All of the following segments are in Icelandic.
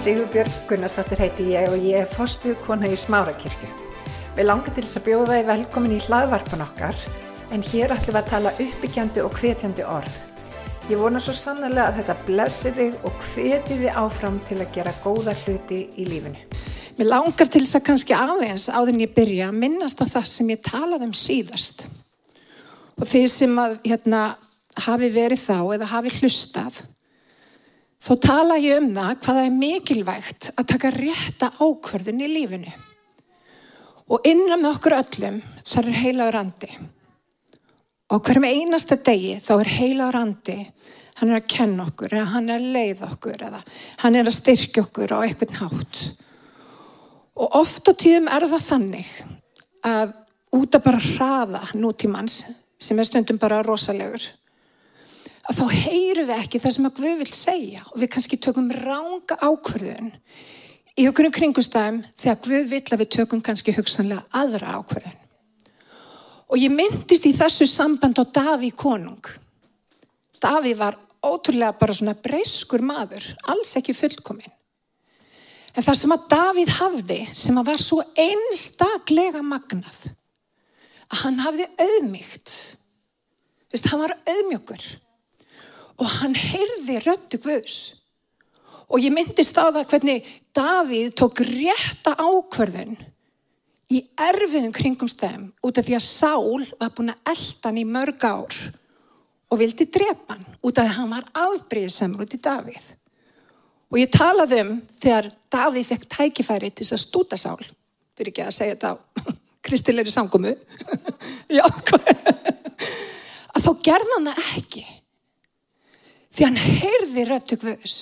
Sigurbjörg Gunnarsdóttir heiti ég og ég er fostuð kona í Smárakirkju. Við langar til þess að bjóða þið velkomin í hlaðvarpan okkar en hér ætlum við að tala uppbyggjandi og hvetjandi orð. Ég vona svo sannlega að þetta blessi þig og hveti þið áfram til að gera góða hluti í lífinu. Mér langar til þess að kannski aðeins áður en ég byrja að minnast að það sem ég talaði um síðast. Og því sem að hérna, hafi verið þá eða hafi hlustað, þá tala ég um það hvaða er mikilvægt að taka rétta ákvörðun í lífinu. Og innan með okkur öllum þar er heilaður andi. Og hverjum einasta degi þá er heilaður andi, hann er að kenna okkur eða hann er að leiða okkur eða hann er að styrkja okkur á eitthvað nátt. Og oft á tíðum er það þannig að út að bara hraða nútímans sem er stundum bara rosalegur að þá heyru við ekki það sem að Guð vil segja og við kannski tökum ránga ákverðun í okkurum kringustæðum þegar Guð vil að við tökum kannski hugsanlega aðra ákverðun. Og ég myndist í þessu samband á Daví konung. Daví var ótrúlega bara svona breyskur maður, alls ekki fullkominn. En það sem að Davíð hafði, sem að var svo einstaklega magnað, að hann hafði auðmygt. Vist, hann var auðmjögur og hann heyrði röttu Guðs. Og ég myndist á það hvernig Davíð tók rétta ákverðun í erfiðum kringumstæðum út af því að Sál var búin að elda hann í mörg ár og vildi drepa hann út af því að hann var afbríðisemur út í Davíð. Og ég talaði um þegar Davíð fekk tækifæri til þess að stúta Sál, fyrir ekki að segja þetta á kristilegri sangumu, já, að þá gerða hann það ekki því hann heyrði röttu Guðs.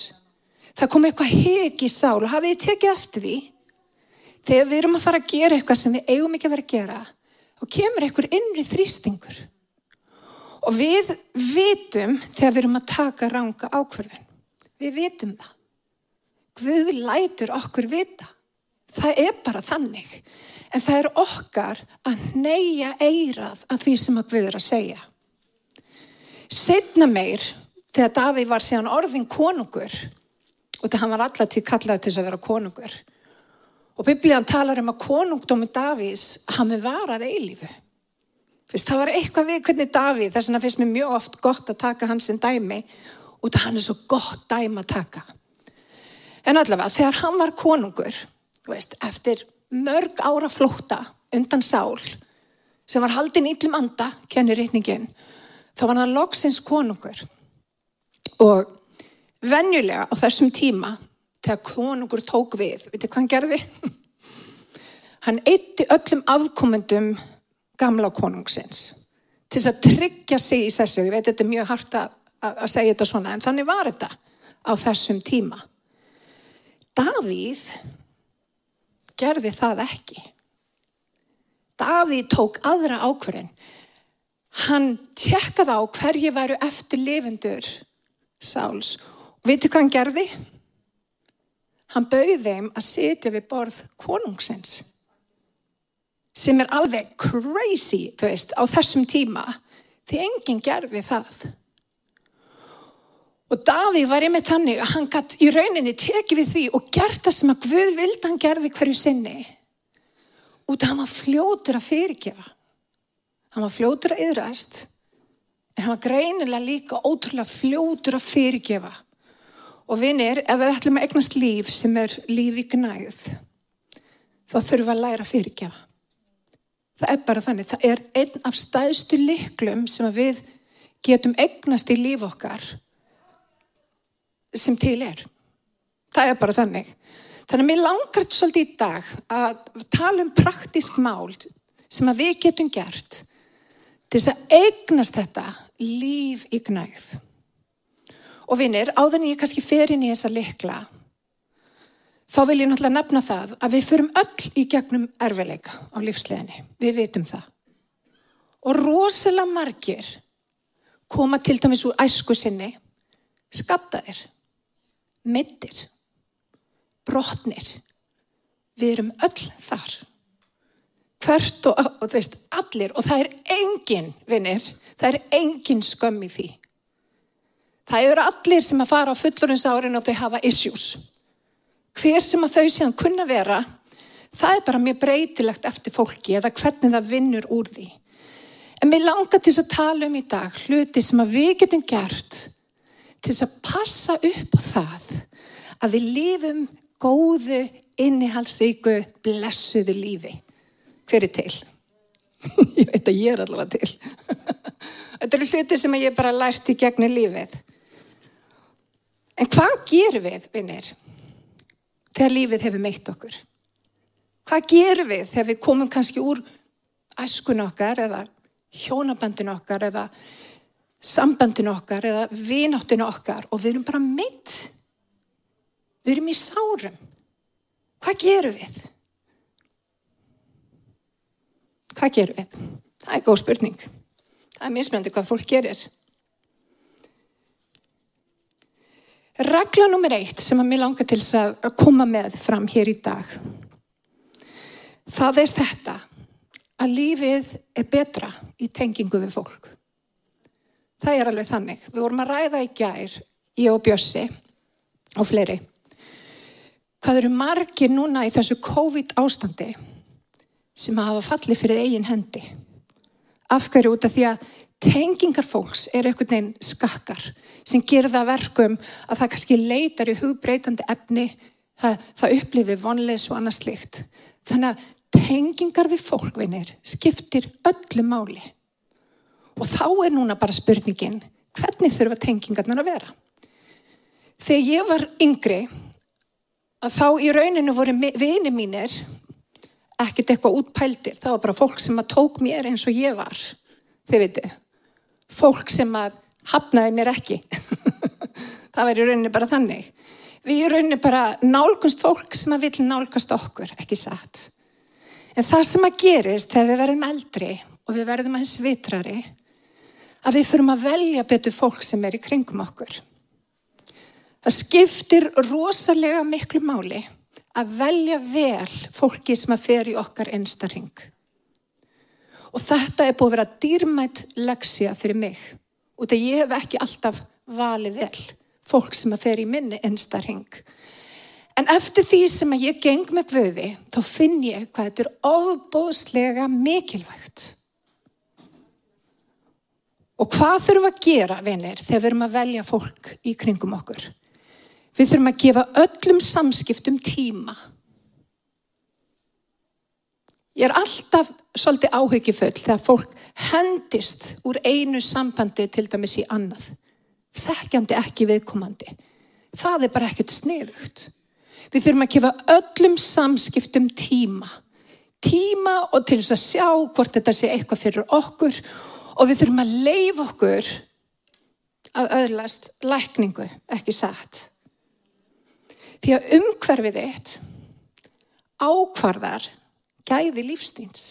Það kom eitthvað hegi í sál og hafið tekið eftir því. Þegar við erum að fara að gera eitthvað sem við eigum ekki að vera að gera, þá kemur einhver innri þrýstingur. Og við vitum þegar við erum að taka ranga ákverðin. Við vitum það. Guð lætur okkur vita. Það er bara þannig. En það er okkar að neyja eirað að því sem að Guð er að segja. Setna meir þegar Davíð var síðan orðin konungur og það hann var allatíð kallaði til þess að vera konungur og biblíðan talar um að konungdómi Davíðs hann með varað eilífu. Fyrst, það var eitthvað við hvernig Davíð þess vegna finnst mér mjög oft gott að taka hans en dæmi og það hann er svo gott dæmi að taka. En allavega þegar hann var konungur veist, eftir mörg ára flóta undan sál sem var haldin íllum anda kennir reytningin þá var hann loksins konungur Og venjulega á þessum tíma, þegar konungur tók við, veitir hvað hann gerði? Hann eitti öllum afkomendum gamla konungsins til þess að tryggja sig í sessu. Ég veit þetta er mjög hardt að, segja þetta svona, en þannig var þetta á þessum tíma. Davíð gerði það ekki. Davíð tók aðra ákverðin. Hann tjekkaði á hverju væru eftir lifundur Sáls. Og veitu hvað hann gerði? Hann bauði þeim að sitja við borð konungsins. Sem er alveg crazy, þú veist, á þessum tíma. Því enginn gerði það. Og Davíð var einmitt þannig að hann gætt í rauninni tekið við því og gert það sem að Guð vildi hann gerði hverju sinni. Út að hann var fljótur að fyrirgefa. Hann var fljótur að yðrast en hann var greinilega líka ótrúlega fljótur að fyrirgefa. Og vinnir, ef við ætlum að egnast líf sem er líf í gnæð, þá þurfum við að læra að fyrirgefa. Það er bara þannig, það er einn af stæðstu liklum sem við getum egnast í líf okkar sem til er. Það er bara þannig. Þannig að mér langar svolítið í dag að tala um praktísk mál sem að við getum gert til þess að eignast þetta líf í gnæð. Og vinnir, áður en ég kannski fer inn í þessa likla, þá vil ég náttúrulega nefna það að við förum öll í gegnum erfileika á lífsleginni. Við vitum það. Og rosalega margir koma til dæmis úr æsku sinni, skaptaðir, mittir, brotnir. Við erum öll þar hvert og, og þú veist, allir og það er engin, vinnir, það er engin skömm í því. Það eru allir sem að fara á fullurinsárinu og þau hafa issues. hver sem að þau séðan kunna vera, það er bara mjög breytilegt eftir fólki eða hvernig það vinnur úr því. En mér langar til að tala um í dag hluti sem að við getum gert til að passa upp á það að við lifum góðu, innihalsríku, blessuðu lífi. Hver er til? ég veit að ég er allavega til. Þetta eru hluti sem ég bara lært í gegnum lífið. En hvað gerum við, vinnir, þegar lífið hefur meitt okkur? Hvað gerum við þegar við komum kannski úr æskun okkar eða hjónabandin okkar eða sambandin okkar eða vináttin okkar og við erum bara meitt? Við erum í sárum. Hvað gerum við? Hvað gerum við? Það er góð spurning. Það er mismjöndi hvað fólk gerir. Regla nummer eitt sem að mér langar til að koma með fram hér í dag. Það er þetta að lífið er betra í tengingu við fólk. Það er alveg þannig. Við vorum að ræða í gær, ég og Bjössi og fleiri. Hvað eru margir núna í þessu COVID ástandi sem hafa fallið fyrir eigin hendi? Afhverju út af því að tengingar fólks er einhvern veginn skakkar sem gerða verkum að það kannski leitar í hugbreytandi efni, það, það upplifir vonleis og annað slikt. Þannig að tengingar við fólkvinnir skiptir öllu máli. Og þá er núna bara spurningin, hvernig þurfa tengingarnar að vera? Þegar ég var yngri, að þá í rauninu voru vini mínir ekkert eitthvað útpældir. Það var bara fólk sem að tók mér eins og ég var, þið veitir. Fólk sem að hafnaði mér ekki. það var í rauninu bara þannig. Við í rauninu bara nálgumst fólk sem að vil nálgast okkur, ekki satt. En það sem að gerist þegar við verðum eldri og við verðum aðeins vitrari, að við þurfum að velja betur fólk sem er í kringum okkur. Það skiptir rosalega miklu máli að velja vel fólki sem að fer í okkar einstarhing. Og þetta er búið að vera dýrmætt leksja fyrir mig. Og það ég hef ekki alltaf valið vel fólk sem að fer í minni einstarhing. En eftir því sem að ég geng með Guði, þá finn ég hvað þetta er ofbóðslega mikilvægt. Og hvað þurfum að gera, vinir, þegar við erum að velja fólk í kringum okkur? Við þurfum að gefa öllum samskiptum tíma. Ég er alltaf svolítið áhyggjufull þegar fólk hendist úr einu sambandi til dæmis í annað. Þekkjandi ekki viðkomandi. Það er bara ekkert sniðugt. Við þurfum að gefa öllum samskiptum tíma. Tíma og til þess að sjá hvort þetta sé eitthvað fyrir okkur og við þurfum að leifa okkur að öðlast lækningu, ekki satt. Því að umhverfið eitt ákvarðar gæði lífstíns.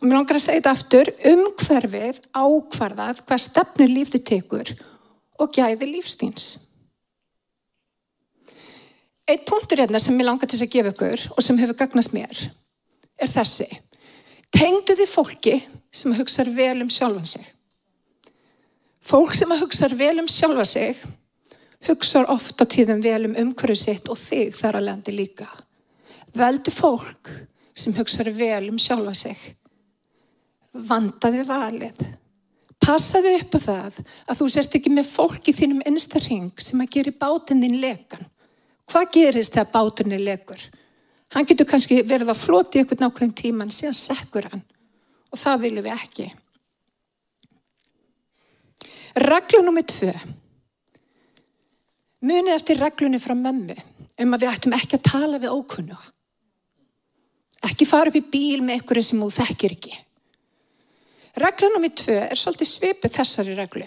Og mér langar að segja þetta aftur, umhverfið ákvarðað hvað stefnur lífti tekur og gæði lífstíns. Eitt punktur hérna sem ég langar til að gefa ykkur og sem hefur gagnast mér er þessi. Tengdu þið fólki sem hugsa vel um sjálfan sig. Fólk sem hugsa vel um sjálfa sig hugsa ofta tíðum vel um umhverju sitt og þig þar að landi líka. Veldu fólk sem hugsa vel um sjálfa sig. Vandaði valið. Passaði upp á það að þú sért ekki með fólk í þínum einstarring sem að gera bátinn þín lekan Hvað gerist þegar báturni legur? Hann getur kannski verið á floti eitthvað nákvæm tíma en síðan sekkur hann og það viljum við ekki. Regla nummið tvö. Munið eftir reglunni frá mömmu um að við ættum ekki að tala við ókunnuga. Ekki fara upp í bíl með einhverju sem þú þekkir ekki. Regla nummið tvö er svolítið svipið þessari reglu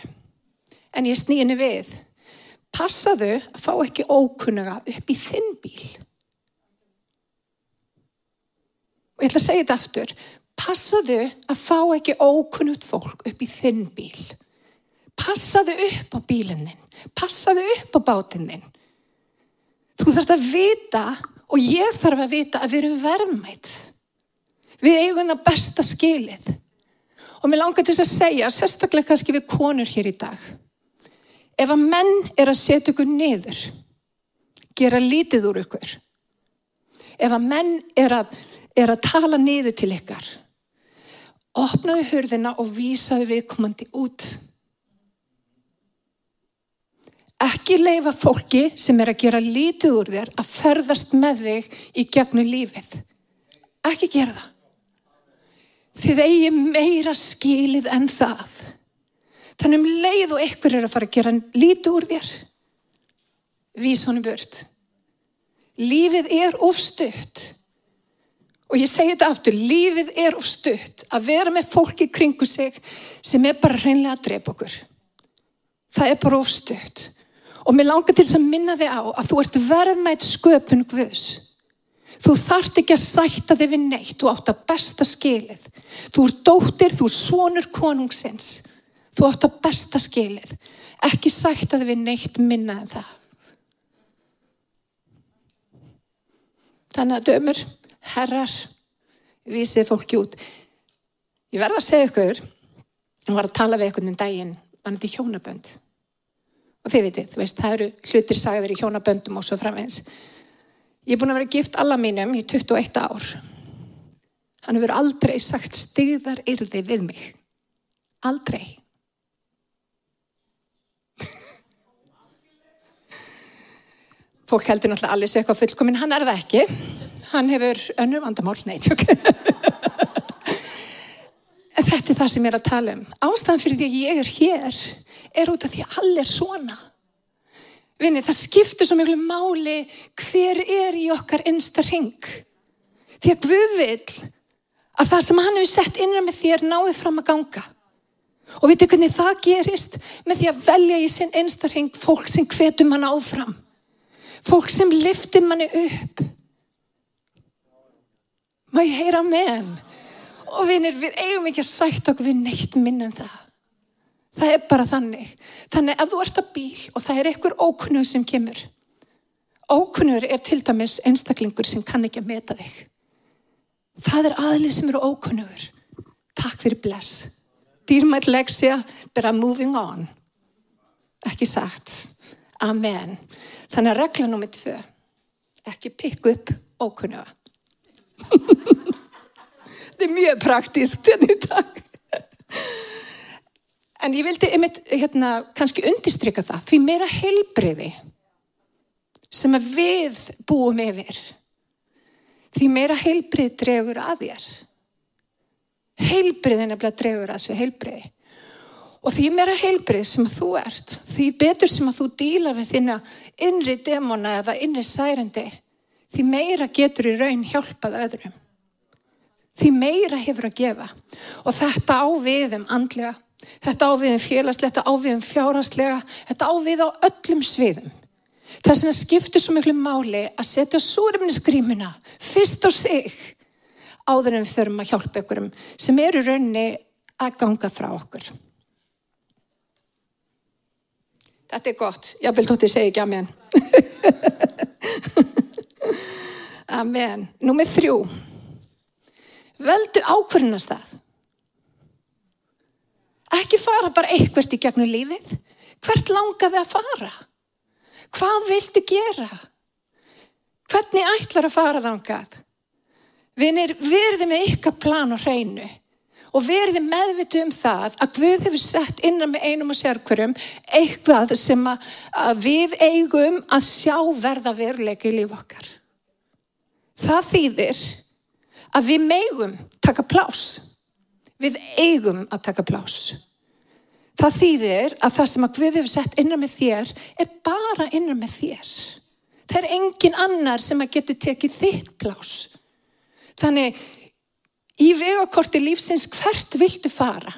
en ég snýðinni við passaðu að fá ekki ókunnuga upp í þinn bíl. Og ég ætla að segja þetta aftur. Passaðu að fá ekki ókunnugt fólk upp í þinn bíl. Passaðu upp á bílinnin. Passaðu upp á bátinnin. Þú þarf að vita og ég þarf að vita að við erum verðmætt. Við eigum það besta skilið. Og mér langar til að segja, sérstaklega kannski við konur hér í dag ef að menn er að setja ykkur niður gera lítið úr ykkur. Ef að menn er að, er að tala niður til ykkar, opnaðu hurðina og vísaðu viðkomandi út. Ekki leifa fólki sem er að gera lítið úr þér að ferðast með þig í gegnum lífið. Ekki gera það. Þið eigi meira skilið en það. Þannig um leið og ykkur er að fara að gera lítið úr þér. Vís honum burt. Lífið er ofstutt. Og ég segi þetta aftur, lífið er ofstutt að vera með fólki kringu sig sem er bara hreinlega að drepa okkur. Það er bara ofstutt. Og mér langar til að minna þig á að þú ert verðmætt sköpun Guðs. Þú þart ekki að sætta þig við neitt, þú átt að besta skilið. Þú ert dóttir, þú er sonur konungsins. Þú átt að besta skilið. Ekki sætta þig við neitt minna en það. Þannig að dömur, herrar, vísið fólki út. Ég verða að segja ykkur, ég var að tala við ykkur um daginn, var þetta í hjónabönd. Og þið vitið, veist, það eru hlutir sagður í hjónaböndum og svo framvegs. Ég er búin að vera gift alla mínum í 21 ár. Hann hefur aldrei sagt stigðar yrði við mig. Aldrei. Fólk heldur náttúrulega allir sé eitthvað fullkominn, hann er það ekki. Hann hefur önnur vandamál, neitt. en þetta er það sem ég er að tala um. Ástæðan fyrir því að ég er hér er út af því að allir er svona. Vinni, það skiptir svo miklu máli hver er í okkar einsta ring. Því að Guð vil að það sem hann hefur sett innan með þér náði fram að ganga. Og veitu hvernig það gerist með því að velja í sinn einsta ring fólk sem hvetum hann áfram. Fólk sem liftir manni upp. Má ég heyra með hann? Og vinir, við eigum ekki að sætt okkur við neitt minn en það. Það er bara þannig. Þannig ef þú ert að bíl og það er einhver ókunnug sem kemur. Ókunnugur er til dæmis einstaklingur sem kann ekki að meta þig. Það er aðlið sem eru ókunnugur. Takk fyrir bless. Dýrmætt leksja, bara moving on. Ekki sagt. Amen. Þannig að regla nummið tvö, ekki pikk upp ókunnuga. Þetta er mjög praktískt hérna í dag. En ég vildi einmitt hérna, kannski undistrykka það, því meira heilbreyði sem við búum yfir, því meira heilbreyð dregur að þér. Heilbreyðin er að dregur að þessu heilbreyði. Og því meira heilbrið sem þú ert, því betur sem að þú dílar við þína innri demona eða innri særendi, því meira getur í raun hjálpað öðrum. Því meira hefur að gefa. Og þetta áviðum andlega, þetta áviðum félagslega, þetta áviðum fjárhagslega, þetta ávið á öllum sviðum. Þess vegna skiptir svo miklu máli að setja súrumnisgrímuna fyrst á sig áður en förum að hjálpa ykkurum sem eru raunni að ganga frá okkur. Þetta er gott. Ég vil tótt ég segja ekki amen. amen. Númið þrjú. Veldu ákvörnastað. Ekki fara bara eitthvert í gegnum lífið. Hvert langaði að fara? Hvað viltu gera? Hvernig ætlar að fara þángað? Við verðum með ykkar plan og hreinu og verði meðvitu um það að Guð hefur sett innan með einum og sérkvörum eitthvað sem að, að við eigum að sjá verða veruleika í líf okkar. Það þýðir að við megum taka plás. Við eigum að taka plás. Það þýðir að það sem að Guð hefur sett innan með þér er bara innan með þér. Það er engin annar sem að getur tekið þitt plás. Þannig í vegakorti lífsins hvert viltu fara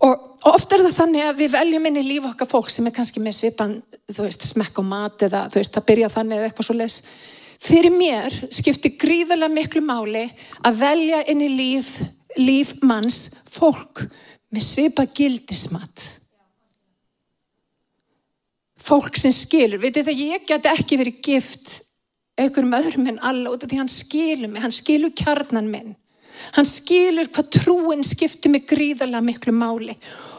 og ofta er það þannig að við veljum inn í líf okkar fólk sem er kannski með svipan þú veist smekk á mat eða þú veist það byrja þannig eða eitthvað svo les fyrir mér skiptir gríðarlega miklu máli að velja inn í líf líf manns fólk með svipa gildismat fólk sem skilur, veitir það ég get ekki verið gift einhverjum öðrum en alla út af því hann skilur mig, hann skilur kjarnan minn. Hann skilur hvað trúin skiptir mig gríðarlega miklu máli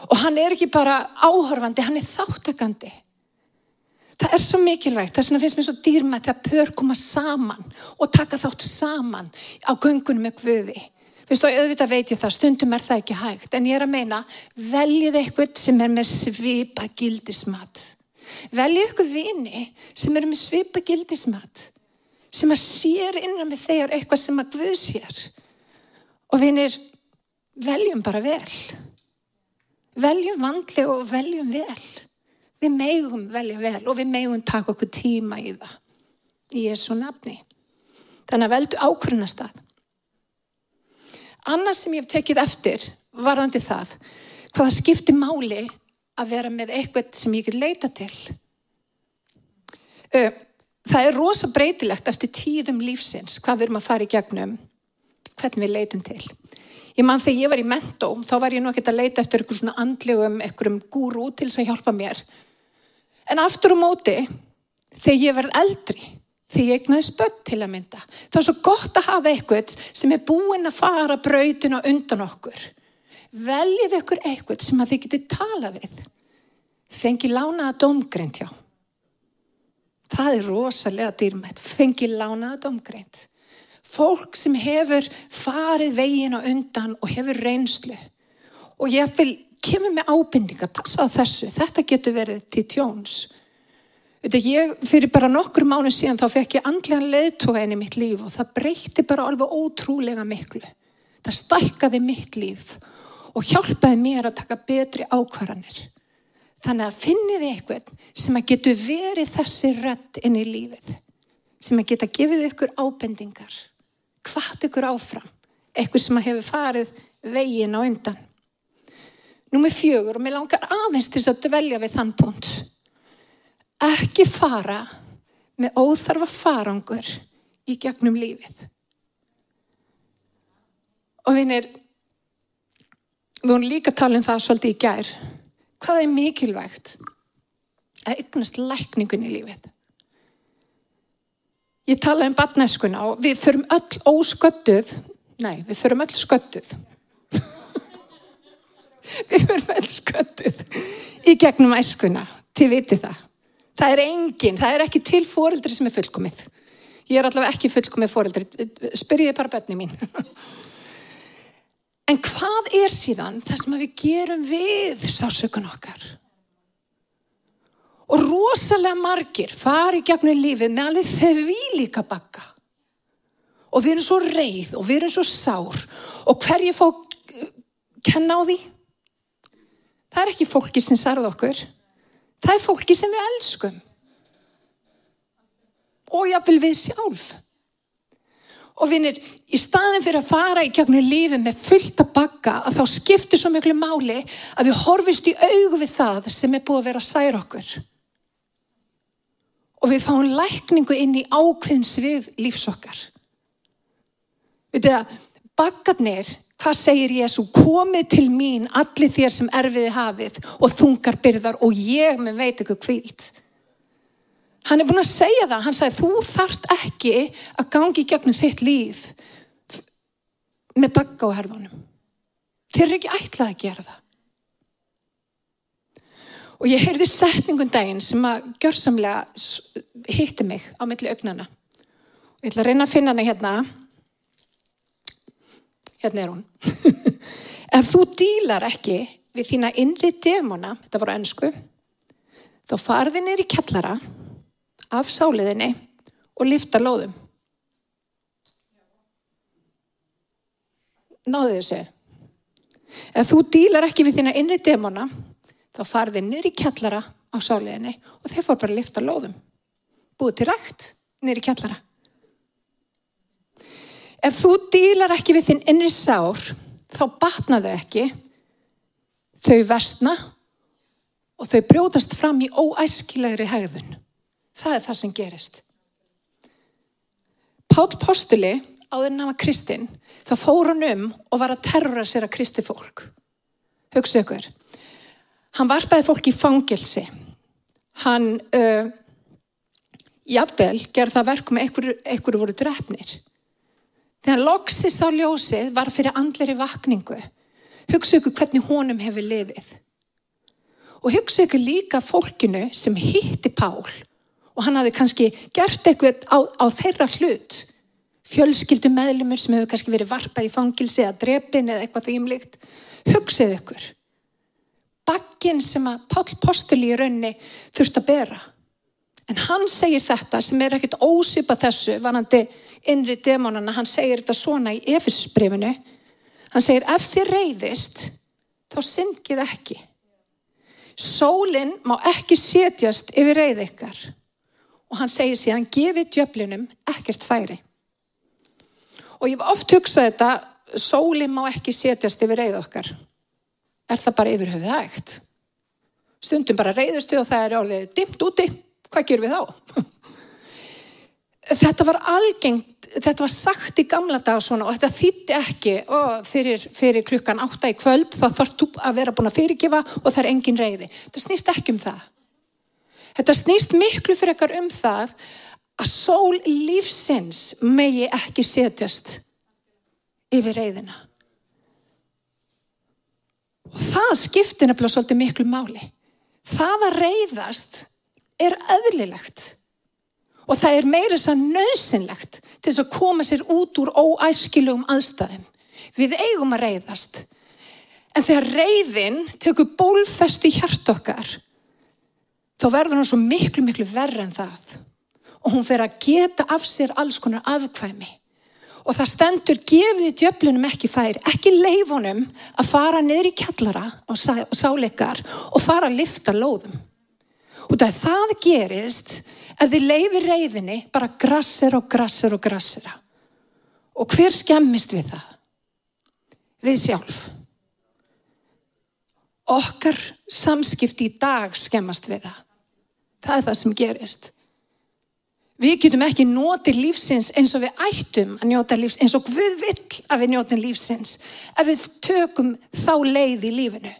og hann er ekki bara áhörfandi, hann er þáttakandi. Það er svo mikilvægt, þess vegna finnst mér svo dýrmætt að pör koma saman og taka þátt saman á göngunum með guði. Vistu, auðvitað veit ég það, stundum er það ekki hægt, en ég er að meina, veljið eitthvað sem er með svipa gildismat. Veljið eitthvað vini sem er með svipa gildismat, sem að sér innan með þegar eitthvað sem að guð sér. Og vinir, veljum bara vel. Veljum vandlega og veljum vel. Við megum velja vel og við megum taka okkur tíma í það. Í Jésu nafni. Þannig að veldu ákvörnastað. Annars sem ég hef tekið eftir varðandi það, hvaða skiptir máli að vera með eitthvað sem ég ekki leita til. Það er rosa breytilegt eftir tíðum lífsins, hvað við erum að fara í gegnum, hvernig við leitum til. Ég mann þegar ég var í mentóm, þá var ég nú ekki að leita eftir einhverjum svona andlegum, einhverjum gúru til þess að hjálpa mér. En aftur á móti, þegar ég verð eldri, þegar ég egnaði spött til að mynda, þá er svo gott að hafa eitthvað sem er búinn að fara brautin og undan okkur. Veljið ykkur eitthvað sem að þið getið tala við. Fengi lánaða domgreint hjá. Það er rosalega dýrmætt. Fengi lánaða domgreint. Fólk sem hefur farið veginn á undan og hefur reynslu. Og ég vil kemur með ábindinga, passa á þessu, þetta getur verið til tjóns. Ég, fyrir bara nokkur mánu síðan þá fekk ég andlega leðtoga inn í mitt líf og það breyti bara alveg ótrúlega miklu. Það stækkaði mitt líf og hjálpaði mér að taka betri ákvarðanir. Þannig að finniði eitthvað sem að getur verið þessi rött inn í lífið. Sem að geta gefið ykkur ábendingar. Hvart ykkur áfram. Eitthvað sem að hefur farið veginn á undan. Númið fjögur og mér langar aðeins til að dvelja við þann punkt. Ekki fara með óþarfa farangur í gegnum lífið. Og vinir, við vorum líka að tala um það svolítið í gær. Hvað er mikilvægt að yknast lækningun í lífið? Ég tala um batnæskuna og við förum öll ósköttuð, nei, við förum öll sköttuð við verðum elsköttuð í gegnum æskuna, þið viti það. Það er enginn, það er ekki til fóreldri sem er fullkomið. Ég er allavega ekki fullkomið fóreldri, spyrjiði bara bönni mín. En hvað er síðan það sem við gerum við sásökun okkar? Og rosalega margir fari gegnum lífið með alveg þau við líka bakka. Og við erum svo reið og við erum svo sár og hverju fá kenna á því? Það er ekki fólki sem sarð okkur. Það er fólki sem við elskum. Og jáfnvel við sjálf. Og vinir, í staðin fyrir að fara í kjöknu lífi með fullt að bakka að þá skiptir svo miklu máli að við horfist í augu við það sem er búið að vera að særa okkur. Og við fáum lækningu inn í ákveðins við lífsokkar. Við að bakkarnir Hvað segir Jésu? Komið til mín allir þér sem erfiði hafið og þungar byrðar og ég með veit ekki kvílt. Hann er búin að segja það. Hann sagði þú þart ekki að gangi gegnum þitt líf með bakka á herfanum. Þér er ekki ætlað að gera það. Og ég heyrði setningun daginn sem að gjörsamlega hitti mig á milli augnana. Og ég ætla að reyna að finna hana hérna hérna er hún. Ef þú dílar ekki við þína innri demona, þetta voru ennsku, þá farði neyri kjallara af sáliðinni og lifta lóðum. Náðu þessu. Ef þú dílar ekki við þína innri demona, þá farði neyri kjallara á sáliðinni og þeir fór bara að lifta lóðum. Búið til rægt neyri kjallara. Ef þú dílar ekki við þinn innri sár, þá batnaðu ekki, þau vestna og þau brjótast fram í óæskilegri hegðun. Það er það sem gerist. Pátt postuli á þenn nama Kristinn, þá fór hann um og var að terrora sér að Kristi fólk. Hugsa ykkur. Hann varpaði fólk í fangilsi. Hann, uh, jafnvel, gerði það verkum með einhverju voru drefnir. Þegar loksis á ljósið var fyrir andleri vakningu. Hugsa ykkur hvernig honum hefur lifið. Og hugsa ykkur líka fólkinu sem hitti Pál og hann hafi kannski gert eitthvað á, á þeirra hlut. Fjölskyldum meðlumur sem hefur kannski verið varpað í fangilsi eða drepin eða eitthvað þýmlikt. Hugsið ykkur. Bakkinn sem að Pál Postuli í raunni þurft að bera. En hann segir þetta sem er ekkit ósýpa þessu, vanandi innri demonana, hann segir þetta svona í efisbrifinu. Hann segir ef þið reyðist, þá syngið ekki. Sólinn má ekki setjast yfir reyð ykkar. Og hann segir síðan, gefið djöflinum ekkert færi. Og ég hef oft hugsað þetta, sólinn má ekki setjast yfir reyð okkar. Er það bara yfir höfuð ægt? Stundum bara reyðustu og það er orðið dimt úti. Hvað gerum við þá? Þetta var algengt, þetta var sagt í gamla dag svona og þetta þýtti ekki og fyrir, fyrir klukkan átta í kvöld þá þarf þú að vera búin að fyrirgefa og það er engin reyði. Þetta snýst ekki um það. Þetta snýst miklu fyrir ekkar um það að sól lífsins megi ekki setjast yfir reyðina. Og það skiptir nefnilega svolítið miklu máli. Það að reyðast er öðlilegt og það er meira þess að nöðsynlegt til þess að koma sér út úr óæskilugum aðstæðum. Við eigum að reyðast. En þegar reyðin tekur bólfest í hjart okkar, þá verður hún svo miklu, miklu verri en það. Og hún fer að geta af sér alls konar afkvæmi. Og það stendur gefið djöflunum ekki fær, ekki leifunum að fara niður í kjallara á sáleikar og fara að lifta lóðum. Og það gerist ef þið leifir reyðinni bara grassir og grassir og grassira. Og hver skemmist við það? Við sjálf. Okkar samskipti í dag skemmast við það. Það er það sem gerist. Við getum ekki notið lífsins eins og við ættum að njóta lífsins, eins og Guð vill að við njóta lífsins, ef við tökum þá leið í lífinu.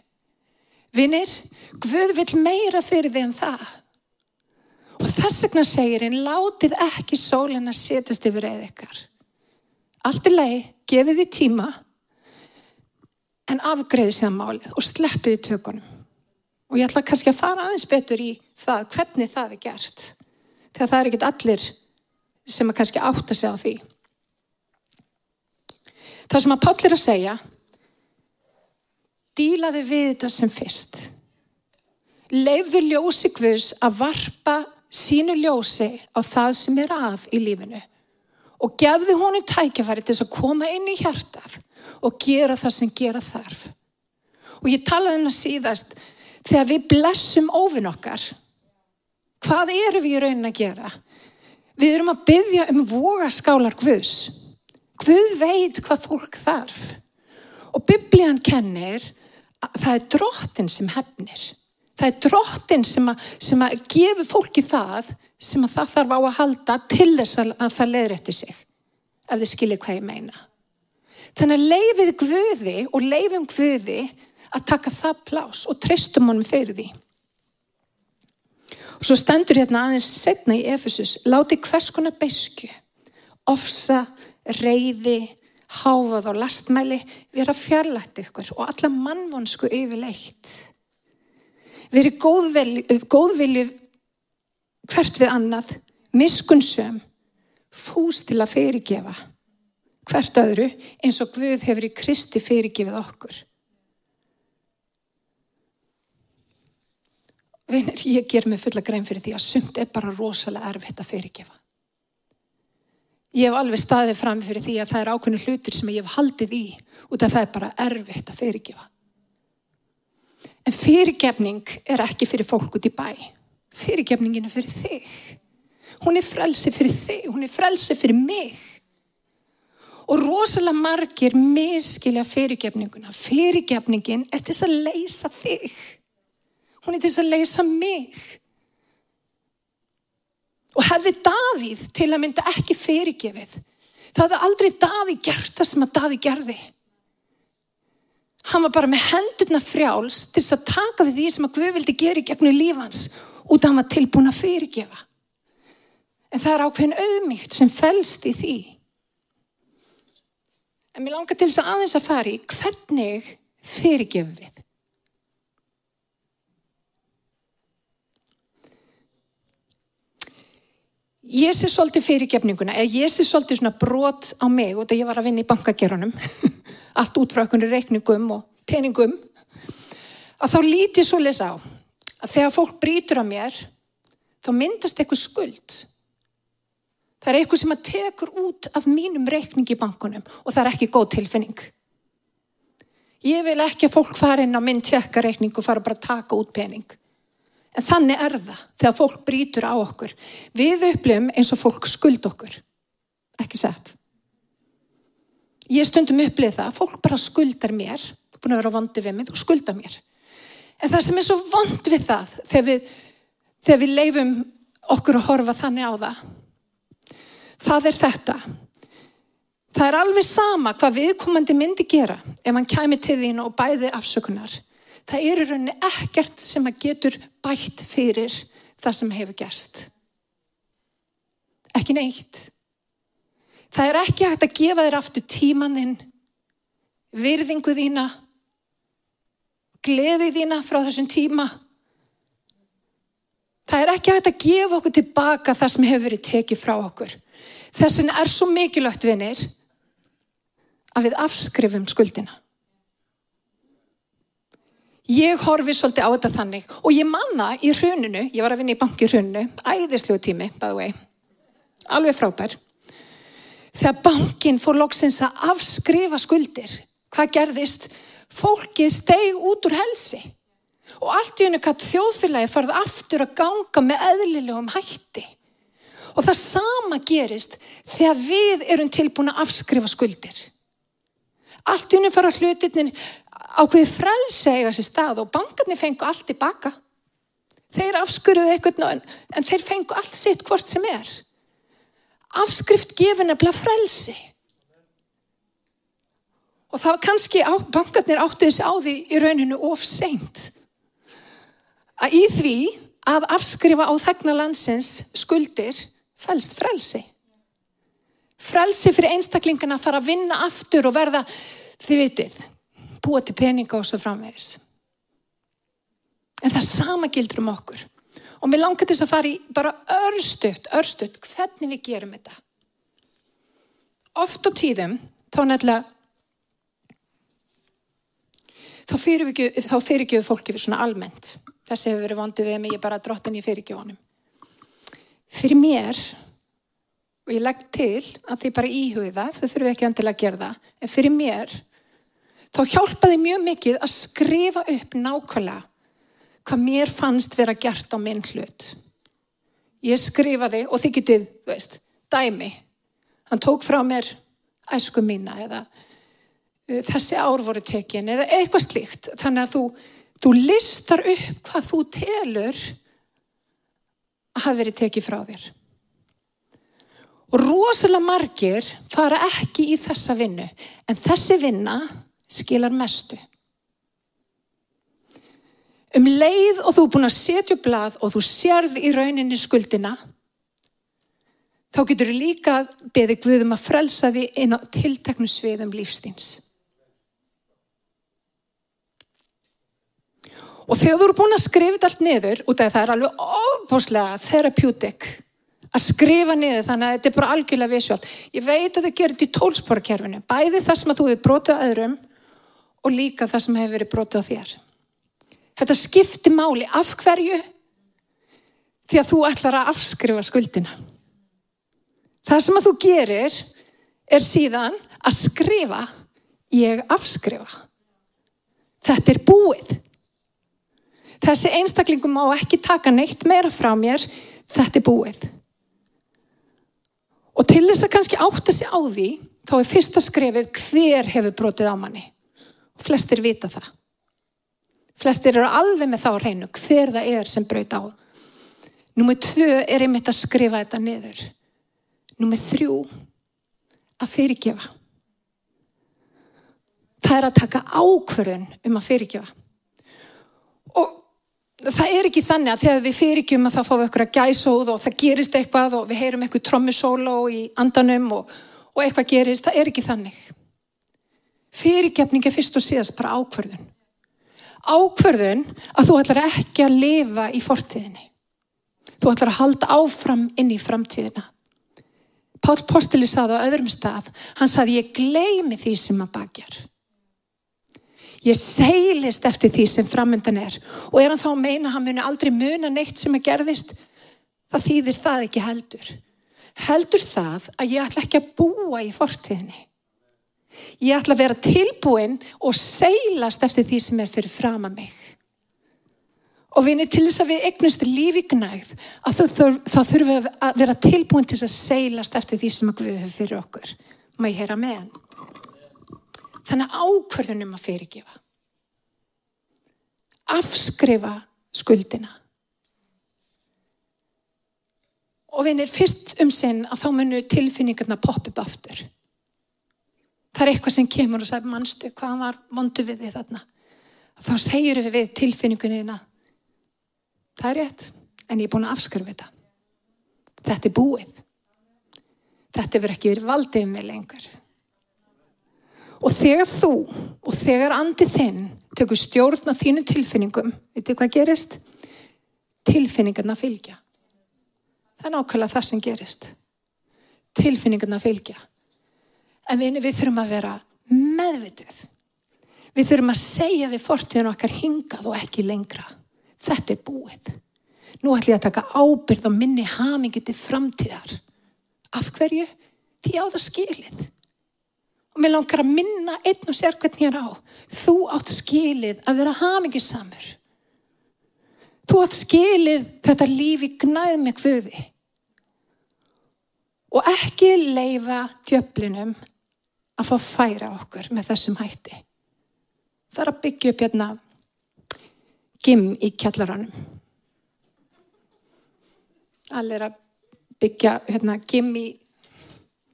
Vinnir, Guð vill meira fyrir því en það. Og þess vegna segir einn, látið ekki sólinn að setjast yfir eða ykkar. Allt er leið, gefið því tíma, en afgreðið sér málið og sleppið í tökunum. Og ég ætla kannski að fara aðeins betur í það, hvernig það er gert. Þegar það er ekkit allir sem að kannski átta sig á því. Það sem að Páll er að segja, dílaðu við þetta sem fyrst. Leifðu ljósi Guðs að varpa sínu ljósi á það sem er að í lífinu og gefðu honum tækjafæri til þess að koma inn í hjartað og gera það sem gera þarf. Og ég talaði um það síðast, þegar við blessum óvinn okkar, hvað eru við í raunin að gera? Við erum að byggja um vogaskálar Guðs. Guð veit hvað fólk þarf. Og biblían kennir það er drottin sem hefnir. Það er drottin sem að, sem að gefa fólki það sem að það þarf á að halda til þess að það leður eftir sig. Ef þið skilir hvað ég meina. Þannig að leifið Guði og leifum Guði að taka það plás og tristum honum fyrir því. Og svo stendur hérna aðeins setna í Efesus, láti hvers konar besku, ofsa, reyði, háfað og lastmæli vera fjarlætt ykkur og alla mannvonsku yfirleitt verið góðvilju hvert við annað, miskunnsum, fús til að fyrirgefa hvert öðru eins og Guð hefur í Kristi fyrirgefið okkur. Vinir, ég ger mig fulla grein fyrir því að sumt er bara rosalega erfitt að fyrirgefa. Ég hef alveg staðið fram fyrir því að það er ákveðinu hlutur sem ég hef haldið í út af það er bara erfitt að fyrirgefa. En fyrirgefning er ekki fyrir fólk út í bæ. Fyrirgefningin er fyrir þig. Hún er frelsi fyrir þig, hún er frelsi fyrir mig. Og rosalega margir miskilja fyrirgefninguna. Fyrirgefningin er til að leysa þig. Hún er til að leysa mig. Og hefði Davíð til að mynda ekki fyrirgefið, þá hefði aldrei Davíð gert það sem að Davíð gerði. Hann var bara með hendurna frjáls til þess að taka við því sem að Guð vildi gera í gegnum lífans út af hann var tilbúin að fyrirgefa. En það er ákveðin auðmygt sem fælst í því. En mér langar til þess að aðeins að fara í hvernig fyrirgefum við. Ég sé svolítið fyrirgefninguna, eða ég sé svolítið svona brot á mig og þegar ég var að vinna í bankagerunum, allt út frá einhvern reikningum og peningum, að þá lítið svo lesa á að þegar fólk brítur á mér, þá myndast eitthvað skuld. Það er eitthvað sem að tekur út af mínum reikning í bankunum og það er ekki góð tilfinning. Ég vil ekki að fólk fara inn á minn tjekkareikning og fara bara að taka út pening. En þannig er það þegar fólk brítur á okkur. Við upplifum eins og fólk skuld okkur. Ekki sett. Ég stundum upplifið það, fólk bara skuldar mér, búin að vera vondu við mig, þú skuldar mér. En það sem er svo vond við það, þegar við, þegar við leifum okkur að horfa þannig á það, það er þetta. Það er alveg sama hvað viðkomandi myndi gera ef hann kæmi til þín og bæði afsökunar. Það er í rauninni ekkert sem að getur bætt fyrir það sem hefur gerst. Ekki neitt. Það er ekki hægt að gefa þér aftur tímaninn, virðingu þína, gleði þína frá þessum tíma. Það er ekki hægt að gefa okkur tilbaka það sem hefur verið tekið frá okkur. Þessin er svo mikilvægt vinnir að við afskrifum skuldina. Ég horfi svolítið á þetta þannig og ég manna í hruninu, ég var að vinna í banki í hruninu, æðislegu tími, by the way, alveg frábær. Þegar bankin fór loksins að afskrifa skuldir, hvað gerðist? Fólkið steg út úr helsi og allt í hennu katt þjóðfélagi farið aftur að ganga með eðlilegum hætti. Og það sama gerist þegar við erum tilbúin að afskrifa skuldir. Allt í hennu fara hlutinni ákveði frelsa eiga sér stað og bankarnir fengu allt tilbaka. Þeir afskuruðu eitthvað en, en þeir fengu allt sitt hvort sem er. Afskrift gefur nefnilega frelsi. Og það var kannski á, bankarnir áttu þessi á því í rauninu of seint. Að í því að afskrifa á þegna landsins skuldir fælst frelsi. Frelsi fyrir einstaklingana að fara að vinna aftur og verða, þið vitið, búa til peninga og svo framvegis. En það sama gildur um okkur. Og mér langar þess að fara í bara örstuðt, örstuðt, hvernig við gerum þetta. Oft á tíðum, þá nefnilega, þá fyrirgjöfu fólki við svona almennt. Þessi hefur verið vondu við mig, ég bara drottin í fyrirgjöfunum. Fyrir mér, og ég legg til að þið bara íhuga það, þau þurfum ekki endilega að gera það, en fyrir mér, þá hjálpaði mjög mikið að skrifa upp nákvæmlega hvað mér fannst vera gert á minn hlut. Ég skrifaði og þið getið, veist, dæmi. Hann tók frá mér æsku mína eða uh, þessi ár voru tekin eða eitthvað slíkt. Þannig að þú, þú listar upp hvað þú telur að hafa verið tekið frá þér. Og rosalega margir fara ekki í þessa vinnu, en þessi vinna skilar mestu. Um leið og þú er búin að setja upp blað og þú sérð í rauninni skuldina, þá getur þú líka beðið Guðum að frelsa því inn á tilteknu sviðum lífstíns. Og þegar þú eru búin að skrifa þetta allt niður, út af það er alveg ofbúslega therapeutic að skrifa niður þannig að þetta er bara algjörlega visuált. Ég veit að þau gerir þetta í tólsporakerfinu, bæði það sem að þú hefur brotið á öðrum og líka það sem hefur verið brotið á þér. Þetta skiptir máli af hverju því að þú ætlar að afskrifa skuldina. Það sem að þú gerir er síðan að skrifa ég afskrifa. Þetta er búið. Þessi einstaklingum má ekki taka neitt meira frá mér, þetta er búið. Og til þess að kannski átta sig á því, þá er fyrsta skrefið hver hefur brotið á manni. Flestir vita það. Flestir eru alveg með þá að reynu hver það er sem braut á. Númið tvö er einmitt að skrifa þetta niður. Númið þrjú, að fyrirgefa. Það er að taka ákverðun um að fyrirgefa. Og það er ekki þannig að þegar við fyrirgjum að það fáum við eitthvað gæsóð og það gerist eitthvað og við heyrum eitthvað trommusóló í andanum og, og eitthvað gerist, það er ekki þannig. Fyrirgefning er fyrst og síðast bara ákverðun ákverðun að þú ætlar ekki að lifa í fortíðinni. Þú ætlar að halda áfram inn í framtíðina. Pál Posteli saði á öðrum stað, hann saði ég gleymi því sem að bakjar. Ég seilist eftir því sem framöndan er og er hann þá að meina að hann muni aldrei muna neitt sem að gerðist, það þýðir það ekki heldur. Heldur það að ég ætla ekki að búa í fortíðinni. Ég ætla að vera tilbúin og seilast eftir því sem er fyrir fram að mig. Og vinni til þess að við eignumst lífi gnægð að þá þurfum við að vera tilbúin til þess að seilast eftir því sem að Guð hefur fyrir okkur. Má ég heyra með hann? Þannig ákverðunum að fyrirgefa. Afskrifa skuldina. Og vinni fyrst um sinn að þá munu tilfinningarna poppa upp aftur. Það er eitthvað sem kemur og sagir mannstu hvað var vondu við því þarna. Þá segir við tilfinningunina Það er rétt, en ég er búin að afskurfa þetta. Þetta er búið. Þetta verður ekki verið valdið með lengur. Og þegar þú og þegar andið þinn tekur stjórn á þínu tilfinningum, veitir hvað gerist? Tilfinningarna fylgja. Það er nákvæmlega það sem gerist. Tilfinningarna fylgja. En við, við þurfum að vera meðvitið. Við þurfum að segja við fortíðan okkar hingað og ekki lengra þetta er búið. Nú ætlum ég að taka ábyrð á minni hamingi til framtíðar. Af hverju? Því á það skilið. Og mér langar að minna einn og sér hvernig ég er á. Þú átt skilið að vera hamingisamur. Þú átt skilið þetta lífi gnæð með hvöði. Og ekki leifa djöflinum að fá færa okkur með þessum hætti. Það er að byggja upp hérna gim í kjallaranum. Allir að byggja hérna, gim í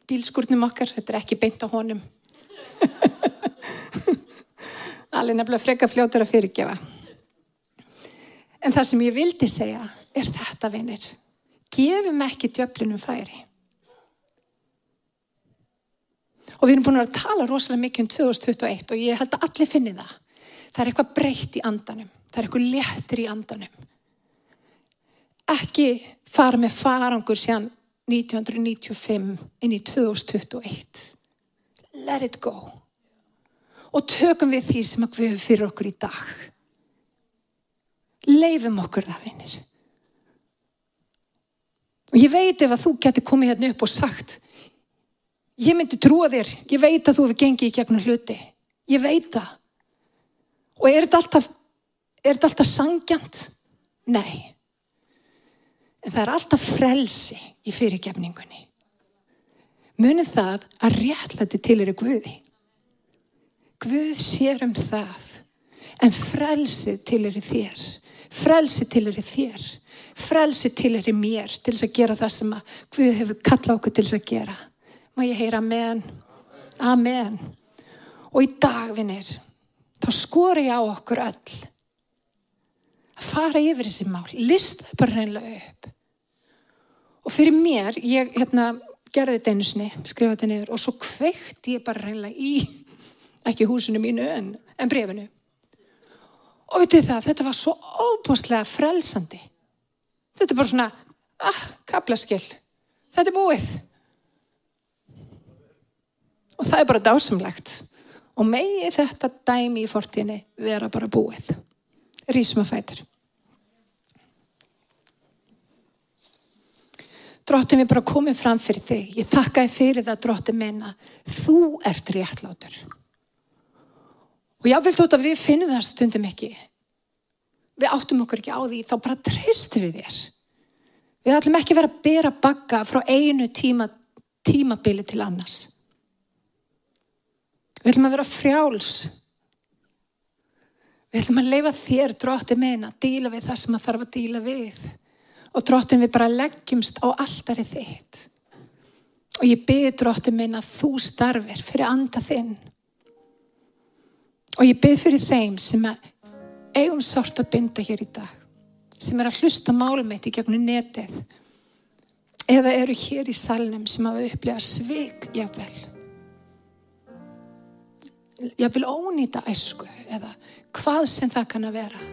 bílskurnum okkar, þetta er ekki beint á honum. Allir nefnilega freka fljótur að fyrirgefa. En það sem ég vildi segja er þetta, vinir. Gefum ekki djöflinum færi. Og við erum búin að tala rosalega mikið um 2021 og ég held að allir finni það. Það er eitthvað breytt í andanum. Það er eitthvað léttir í andanum. Ekki fara með farangur síðan 1995 inn í 2021. Let it go. Og tökum við því sem við höfum fyrir okkur í dag. Leifum okkur það, vinnir. Og ég veit ef að þú getur komið hérna upp og sagt ég myndi trúa þér, ég veit að þú hefur gengið í gegnum hluti. Ég veit það. Og er þetta alltaf alltaf sangjant? Nei. En það er alltaf frelsi í fyrirgefningunni. Munið það að réttlæti til eru Guði. Guð sér um það. En frelsi til eru þér. Frelsi til eru þér. Frelsi til eru mér til þess að gera það sem að Guð hefur kallað okkur til þess að gera. Má ég heyra amen. Amen. Og í dagvinir þá skor ég á okkur öll að fara yfir þessi mál, lista bara reynilega upp. Og fyrir mér, ég hérna, gerði þetta einu sinni, skrifaði þetta niður og svo kveikt ég bara reynilega í, ekki húsinu mínu en, en brefinu. Og veitu það, þetta var svo óbústlega frelsandi. Þetta er bara svona, ah, kaplaskill, þetta er búið. Og það er bara dásamlegt. Og megi þetta dæmi í fortíni vera bara búið. Rísum að fætur. Dróttin við bara komum fram fyrir þig. Ég þakka þið fyrir það, dróttin minna. Þú ert réttlátur. Og ég vil þótt að við finnum það stundum ekki. Við áttum okkur ekki á því, þá bara treystum við þér. Við ætlum ekki vera að bera bakka frá einu tíma, tímabili til annars. Við ætlum að vera frjáls. Við ætlum að leifa þér, dróttin að díla við það sem það þarf að díla við. Og drottin við bara leggjumst á alltari þitt. Og ég byrði drottin minn að þú starfir fyrir anda þinn. Og ég byrði fyrir þeim sem eigum sort að binda hér í dag sem er að hlusta málum eitt í gegnum netið. Eða eru hér í salnum sem hafa upplegað svig jáfnvel jáfnvel ónýta æsku eða hvað sem það kann að vera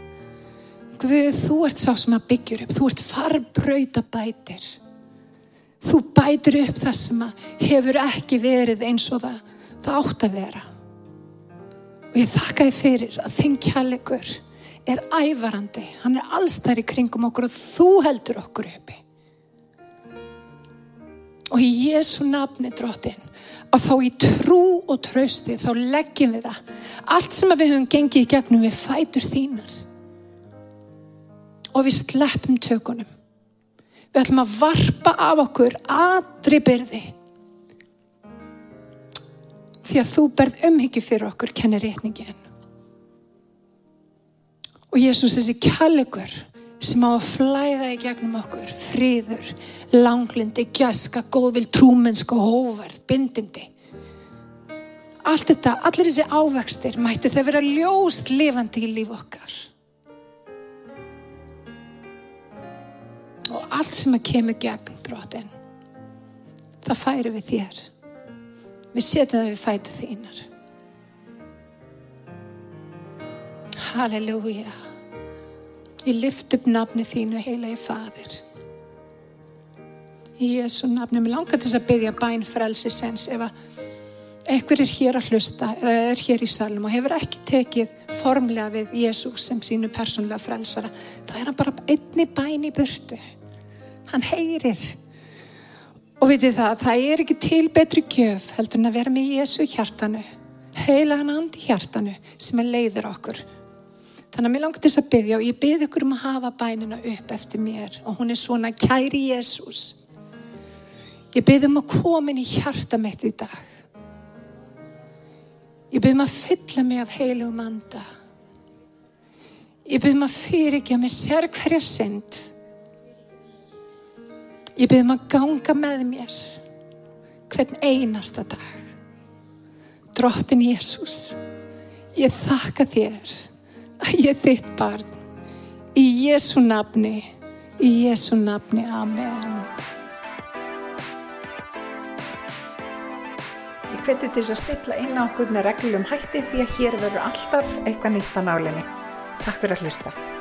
Guð, þú ert sá sem að byggjur upp. Þú ert farbrauta bætir. Þú bætir upp það sem hefur ekki verið eins og það, það átt að vera. Og ég þakka þið fyrir að þinn kjallegur er ævarandi. Hann er allstæri kringum okkur og þú heldur okkur uppi. Og í Jésu nafni drottin að þá í trú og trausti þá leggjum við það. Allt sem við höfum gengið í gegnum við fætur þínar. Og við sleppum tökunum. Við ætlum að varpa af okkur aðri byrði. Því að þú berð umhyggju fyrir okkur, kennir rétningin. Og Jésús þessi kjallegur sem á að flæða í gegnum okkur, fríður, langlindi, gjaska, góðvill, trúmennska, hóverð, bindindi. Allt þetta, allir þessi ávextir mættu þeir vera ljóst lifandi í líf okkar. og allt sem að kemur gegn drótin það færi við þér við setjum það við fætu þínar Halleluja ég lift upp nafni þínu heila í fadir í Jésu nafni mér langar til að byggja bæn frelsisens ef að eitthvað er hér að hlusta eða er hér í salum og hefur ekki tekið formlega við Jésús sem sínu persónlega frelsara. Það er hann bara einni bæn í burtu. Hann heyrir. Og vitið það, það er ekki til betri gjöf heldur en að vera með Jésu hjartanu. Heila hann andi hjartanu sem er leiður okkur þannig að mér langar þess að byggja og ég bygg ykkur um að hafa bænina upp eftir mér. Og hún er svona kæri Jésús ég bygg um að koma inn í hjarta mitt í dag. Ég bygg um að fylla mig af heilugum anda. Ég bygg um að fyrirgja mig sér hverja synd. Ég byrðum að ganga með mér hvern einasta dag. Drottin Jésús, ég þakka þér að ég er þitt barn. Í Jésu nafni, í Jésu nafni, Amen. Ég hveti til þess að stilla inn á okkur með reglum hætti því að hér verður alltaf eitthvað nýtt á nálinni. Takk fyrir að hlusta.